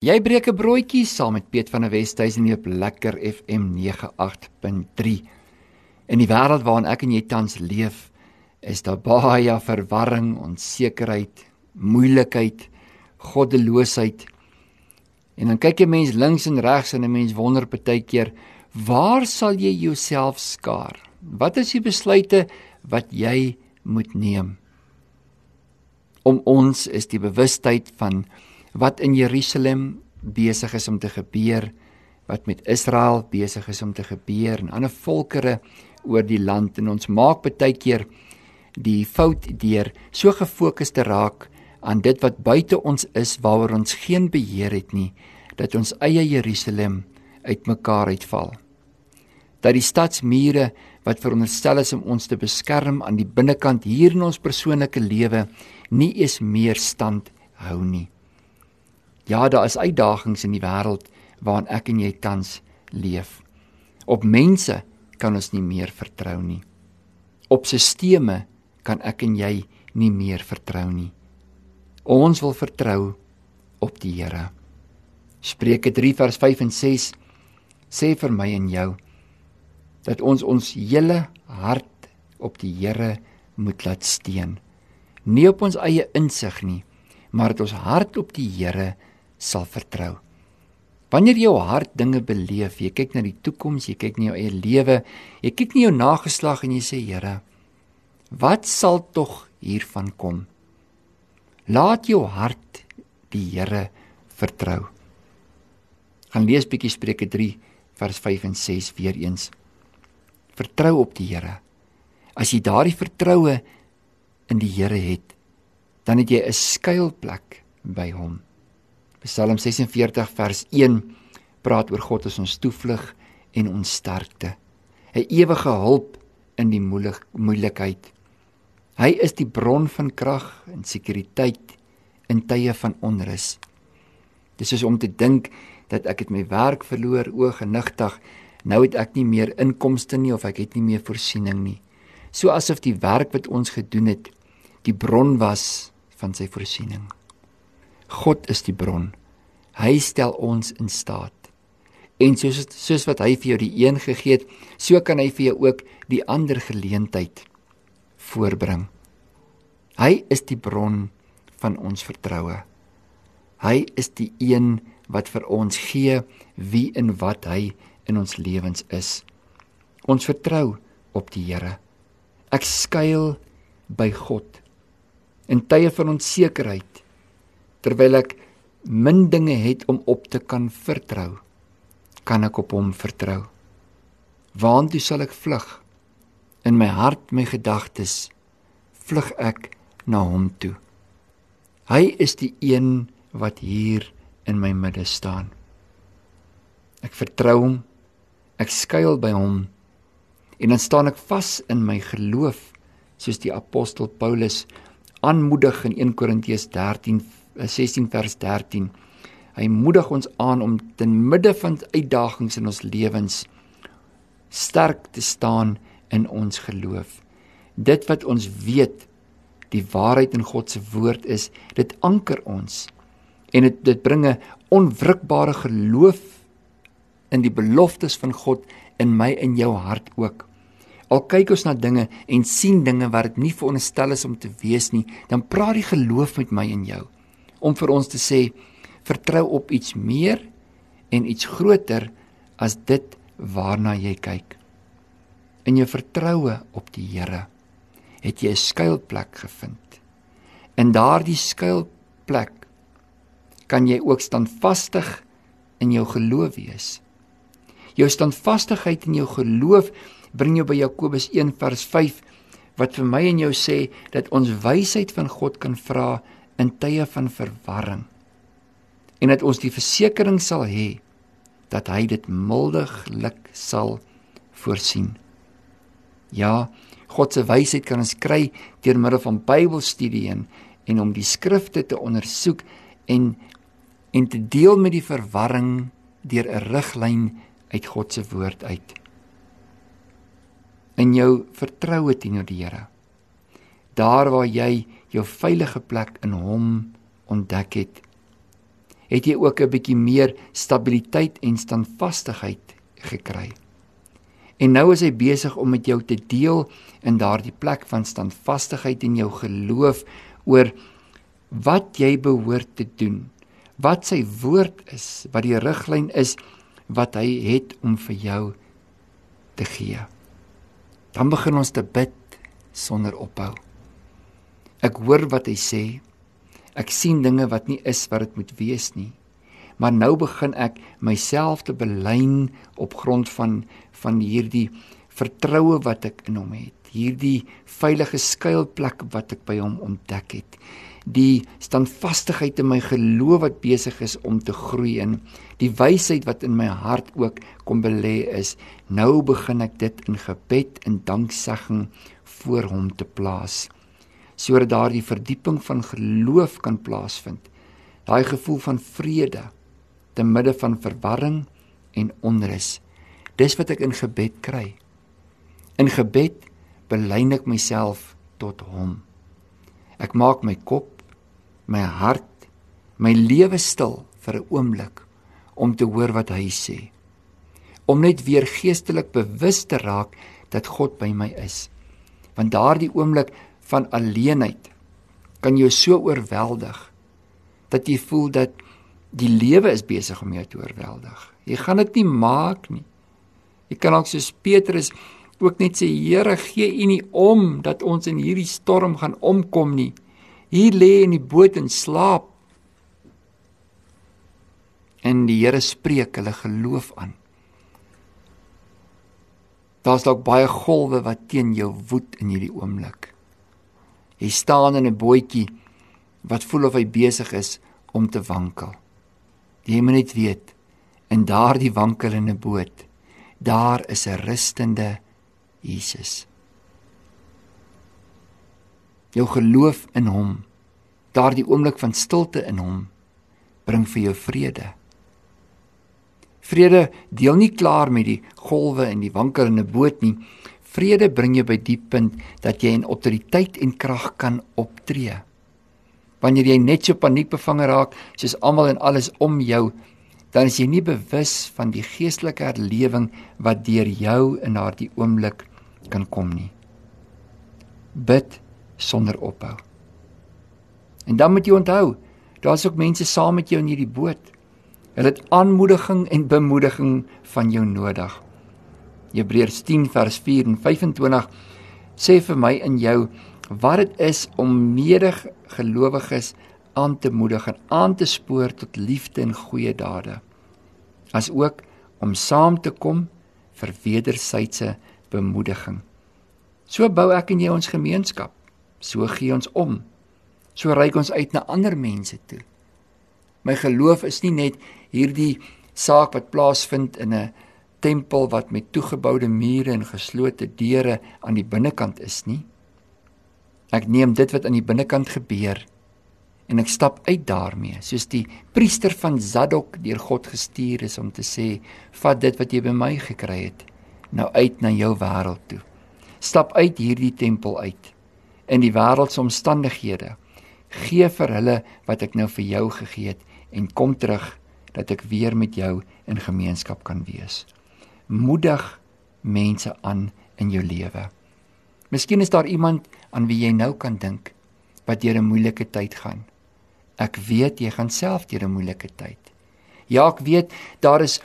Jy breek 'n broodjie saam met Piet van der Westhuizen op Lekker FM 98.3. In die wêreld waarin ek en jy tans leef, is daar baie verwarring, onsekerheid, moeilikheid, goddeloosheid. En dan kyk jy mens links en regs en 'n mens wonder baie keer, waar sal jy jouself skaar? Wat is die besluite wat jy moet neem? Om ons is die bewustheid van wat in Jerusalem besig is om te gebeur, wat met Israel besig is om te gebeur en ander volkere oor die land. En ons maak baie keer die fout deur so gefokus te raak aan dit wat buite ons is waaroor ons geen beheer het nie dat ons eie Jerusalem uitmekaar uitval. Dat die stadsmure wat veronderstel is om ons te beskerm aan die binnekant hier in ons persoonlike lewe nie eens meer stand hou nie Ja, daar is uitdagings in die wêreld waarin ek en jy tans leef. Op mense kan ons nie meer vertrou nie. Op sisteme kan ek en jy nie meer vertrou nie. Ons wil vertrou op die Here. Spreuke 3 vers 5 en 6 sê vir my en jou dat ons ons hele hart op die Here moet laat steun. Nie op ons eie insig nie, maar dat ons hart op die Here sal vertrou. Wanneer jou hart dinge beleef, jy kyk na die toekoms, jy kyk na jou eie lewe, jy kyk na jou nageslag en jy sê Here, wat sal tog hiervan kom? Laat jou hart die Here vertrou. Gaan lees bietjie Spreuke 3 vers 5 en 6 weer eens. Vertrou op die Here. As jy daardie vertroue in die Here het, dan het jy 'n skuilplek by hom. Psalm 46 vers 1 praat oor God as ons toevlug en ons sterkte. 'n Ewige hulp in die moeilik, moeilikheid. Hy is die bron van krag en sekuriteit in tye van onrus. Dis is om te dink dat ek het my werk verloor, o genigtig, nou het ek nie meer inkomste nie of ek het nie meer voorsiening nie. So asof die werk wat ons gedoen het, die bron was van sy voorsiening. God is die bron. Hy stel ons in staat. En soos soos wat hy vir jou die een gegee het, so kan hy vir jou ook die ander geleentheid voorbring. Hy is die bron van ons vertroue. Hy is die een wat vir ons gee wie en wat hy in ons lewens is. Ons vertrou op die Here. Ek skuil by God in tye van onsekerheid terwyl ek min dinge het om op te kan vertrou, kan ek op hom vertrou. Waartoe sal ek vlug? In my hart, my gedagtes, vlug ek na hom toe. Hy is die een wat hier in my midde staan. Ek vertrou hom. Ek skuil by hom. En dan staan ek vas in my geloof soos die apostel Paulus aanmoedig in 1 Korintiërs 13 16 vers 13. Hy moedig ons aan om ten midde van uitdagings in ons lewens sterk te staan in ons geloof. Dit wat ons weet, die waarheid in God se woord is, dit anker ons en dit dit bring 'n onwrikbare geloof in die beloftes van God in my en jou hart ook. Al kyk ons na dinge en sien dinge wat dit nie veronderstel is om te wees nie, dan praat die geloof met my en jou om vir ons te sê vertrou op iets meer en iets groter as dit waarna jy kyk. In jou vertroue op die Here het jy 'n skuilplek gevind. In daardie skuilplek kan jy ook standvastig in jou geloof wees. Jou standvastigheid in jou geloof bring jou by Jakobus 1 vers 5 wat vir my en jou sê dat ons wysheid van God kan vra in tye van verwarring en dat ons die versekering sal hê dat hy dit mildiglik sal voorsien. Ja, God se wysheid kan ons kry deur middel van Bybelstudie en, en om die skrifte te ondersoek en en te deel met die verwarring deur 'n riglyn uit God se woord uit. In jou vertroue teenoor die Here. Daar waar jy jou veilige plek in hom ontdek het, het jy ook 'n bietjie meer stabiliteit en standvastigheid gekry. En nou is hy besig om met jou te deel in daardie plek van standvastigheid en jou geloof oor wat jy behoort te doen. Wat sy woord is, wat die riglyn is wat hy het om vir jou te gee. Dan begin ons te bid sonder ophou. Ek hoor wat hy sê. Ek sien dinge wat nie is wat dit moet wees nie. Maar nou begin ek myself te belyn op grond van van hierdie vertroue wat ek in hom het. Hierdie veilige skuilplek wat ek by hom ontdek het. Die standvastigheid in my geloof wat besig is om te groei en die wysheid wat in my hart ook kom belê is. Nou begin ek dit in gebed en danksegging voor hom te plaas sodat daardie verdieping van geloof kan plaasvind. Daai gevoel van vrede te midde van verwarring en onrus. Dis wat ek in gebed kry. In gebed belyn ek myself tot hom. Ek maak my kop, my hart, my lewe stil vir 'n oomblik om te hoor wat hy sê. Om net weer geestelik bewus te raak dat God by my is. Want daardie oomblik van alleenheid kan jou so oorweldig dat jy voel dat die lewe is besig om jou te oorweldig. Jy gaan dit nie maak nie. Jy kan ook soos Petrus ook net sê Here gee U nie om dat ons in hierdie storm gaan omkom nie. Hier lê in die boot en slaap. En die Here spreek hulle geloof aan. Daar's dalk baie golwe wat teen jou woed in hierdie oomblik. Hy staan in 'n bootjie wat voel of hy besig is om te wankel. Jy moet net weet in daardie wankelende boot, daar is 'n rustende Jesus. Jou geloof in hom, daardie oomblik van stilte in hom, bring vir jou vrede. Vrede deel nie klaar met die golwe en die wankelende boot nie, Vrede bring jou by die punt dat jy in autoriteit en krag kan optree. Wanneer jy net so paniekbevange raak, soos almal en alles om jou, dan is jy nie bewus van die geestelike herlewing wat deur jou in daardie oomblik kan kom nie. Bid sonder ophou. En dan moet jy onthou, daar's ook mense saam met jou in hierdie boot. Hulle het aanmoediging en bemoediging van jou nodig. Hebreërs 10 vers 4 en 25 sê vir my in jou wat dit is om medegelowiges aan te moedig en aan te spoor tot liefde en goeie dade. As ook om saam te kom vir wederwysige bemoediging. So bou ek en jy ons gemeenskap. So gee ons om. So reik ons uit na ander mense toe. My geloof is nie net hierdie saak wat plaasvind in 'n tempel wat met toegeboude mure en geslote deure aan die binnekant is nie. Ek neem dit wat aan die binnekant gebeur en ek stap uit daarmee, soos die priester van Zadok deur God gestuur is om te sê, vat dit wat jy by my gekry het, nou uit na jou wêreld toe. Stap uit hierdie tempel uit in die wêreldse omstandighede. Gee vir hulle wat ek nou vir jou gegee het en kom terug dat ek weer met jou in gemeenskap kan wees moedig mense aan in jou lewe. Miskien is daar iemand aan wie jy nou kan dink wat deur 'n moeilike tyd gaan. Ek weet jy gaan self deur 'n moeilike tyd. Ja, ek weet daar is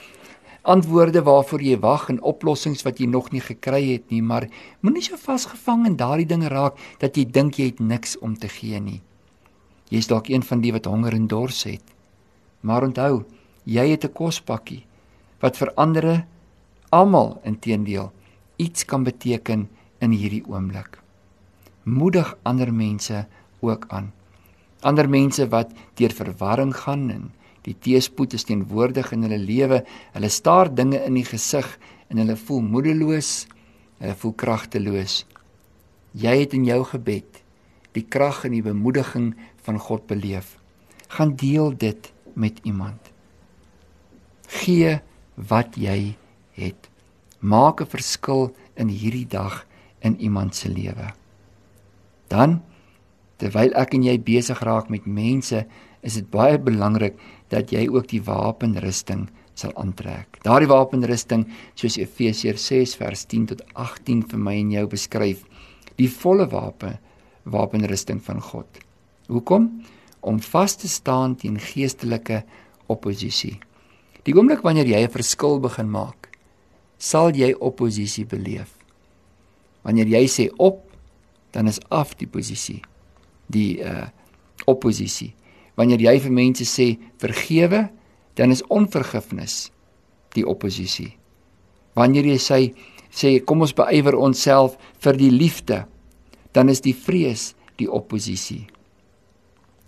antwoorde waarvoor jy wag en oplossings wat jy nog nie gekry het nie, maar moenie so vasgevang in daardie dinge raak dat jy dink jy het niks om te gee nie. Jy's dalk een van die wat honger en dors het. Maar onthou, jy het 'n kospakkie wat vir ander almal intedeel iets kan beteken in hierdie oomblik. Moedig ander mense ook aan. Ander mense wat deur verwarring gaan en die teëspoed is teenwoordig in hulle lewe, hulle staar dinge in die gesig en hulle voel moedeloos, hulle voel kragteloos. Jy het in jou gebed die krag en die bemoediging van God beleef. Gaan deel dit met iemand. Gee wat jy het. Maak 'n verskil in hierdie dag in iemand se lewe. Dan terwyl ek en jy besig raak met mense is dit baie belangrik dat jy ook die wapenrusting sal aantrek. Daardie wapenrusting, soos Efesiërs 6 vers 10 tot 18 vir my en jou beskryf, die volle wapen wapenrusting van God. Hoekom? Om vas te staan teen geestelike oppositie. Die oomblik wanneer jy 'n verskil begin maak, sal jy oppositie beleef. Wanneer jy sê op, dan is af die posisie. Die uh oppositie. Wanneer jy vir mense sê vergewe, dan is onvergifnis die oppositie. Wanneer jy sê sê kom ons beywer onsself vir die liefde, dan is die vrees die oppositie.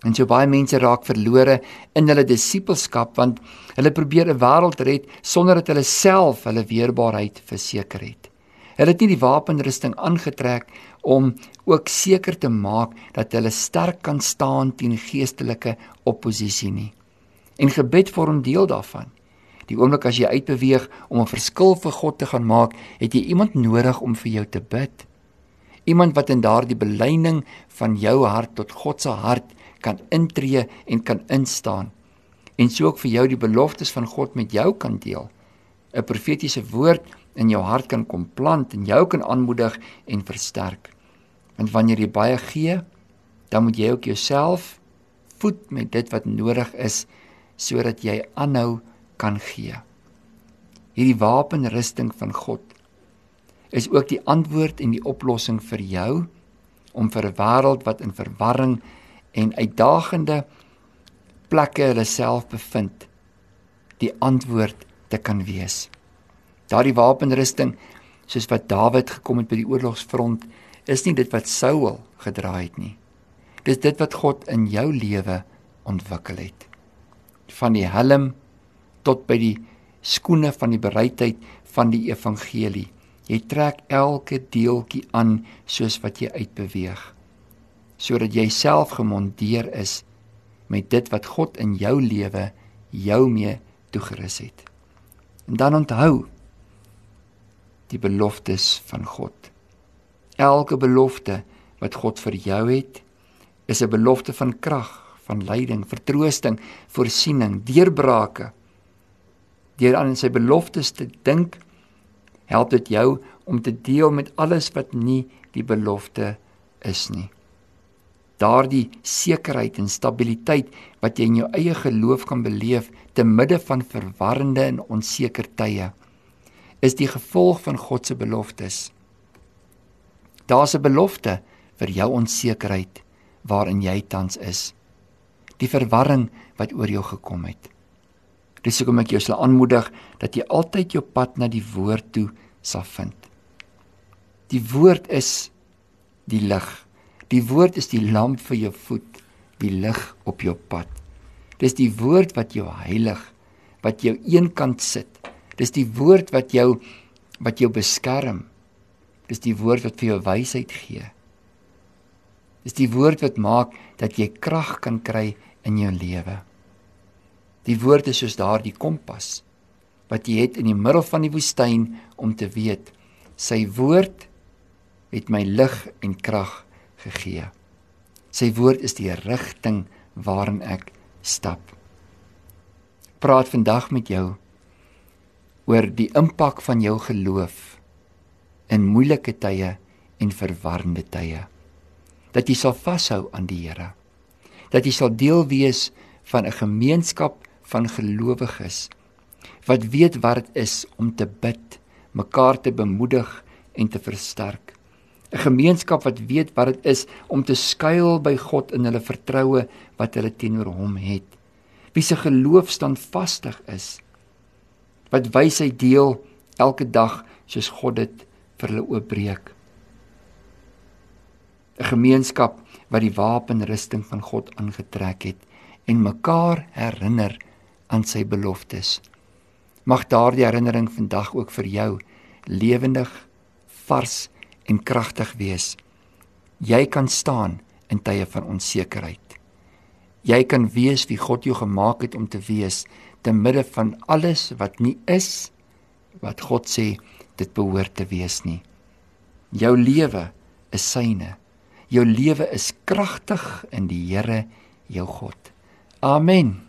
En so baie mense raak verlore in hulle disippelskap want hulle probeer 'n wêreld red sonder dat hulle self hulle weerbaarheid verseker het. Hulle het nie die wapenrusting aangetrek om ook seker te maak dat hulle sterk kan staan teen geestelike oppositie nie. En gebed vorm deel daarvan. Die oomblik as jy uitbeweeg om 'n verskil vir God te gaan maak, het jy iemand nodig om vir jou te bid. Iemand wat in daardie belyning van jou hart tot God se hart kan intree en kan instaan. En so ook vir jou die beloftes van God met jou kan deel. 'n Profetiese woord in jou hart kan kom plant en jou kan aanmoedig en versterk. Want wanneer jy baie gee, dan moet jy ook jouself voed met dit wat nodig is sodat jy aanhou kan gee. Hierdie wapenrusting van God is ook die antwoord en die oplossing vir jou om vir 'n wêreld wat in verwarring en uitdagende plekke hulle self bevind, die antwoord te kan wees. Daardie wapenrusting soos wat Dawid gekom het by die oorlogsfront is nie dit wat Saul gedra het nie. Dis dit wat God in jou lewe ontwikkel het van die helm tot by die skoene van die bereidheid van die evangelie. Jy trek elke deeltjie aan soos wat jy uitbeweeg sodat jy self gemonteer is met dit wat God in jou lewe jou mee toegerus het. En dan onthou die beloftes van God. Elke belofte wat God vir jou het, is 'n belofte van krag, van lyding, vertroosting, voorsiening, deurbrake. Deur aan sy beloftes te dink, help dit jou om te deel met alles wat nie die belofte is nie. Daardie sekerheid en stabiliteit wat jy in jou eie geloof kan beleef te midde van verwarrende en onseker tye, is die gevolg van God se beloftes. Daar's 'n belofte vir jou onsekerheid waarin jy tans is die verwarring wat oor jou gekom het. Dis hoekom ek jou sal aanmoedig dat jy altyd jou pad na die woord toe sal vind. Die woord is die lig. Die woord is die lamp vir jou voet, die lig op jou pad. Dis die woord wat jou heilig, wat jou eenkant sit. Dis die woord wat jou wat jou beskerm. Dis die woord wat vir jou wysheid gee. Dis die woord wat maak dat jy krag kan kry in jou lewe. Die woord is soos daardie kompas wat jy het in die middel van die woestyn om te weet sy woord het my lig en krag gegee. Sy woord is die rigting waarin ek stap. Praat vandag met jou oor die impak van jou geloof in moeilike tye en verwarrende tye. Dat jy sal vashou aan die Here dat jy sal deel wees van 'n gemeenskap van gelowiges wat weet wat dit is om te bid, mekaar te bemoedig en te versterk. 'n Gemeenskap wat weet wat dit is om te skuil by God in hulle vertroue wat hulle teenoor hom het. Wie se geloof standvastig is. Wat wysheid deel elke dag soos God dit vir hulle oopbreek. 'n Gemeenskap wat die wapenrusting van God aangetrek het en mekaar herinner aan sy beloftes. Mag daardie herinnering vandag ook vir jou lewendig, vars en kragtig wees. Jy kan staan in tye van onsekerheid. Jy kan wees wie God jou gemaak het om te wees te midde van alles wat nie is wat God sê dit behoort te wees nie. Jou lewe is syne. Jou lewe is kragtig in die Here, jou God. Amen.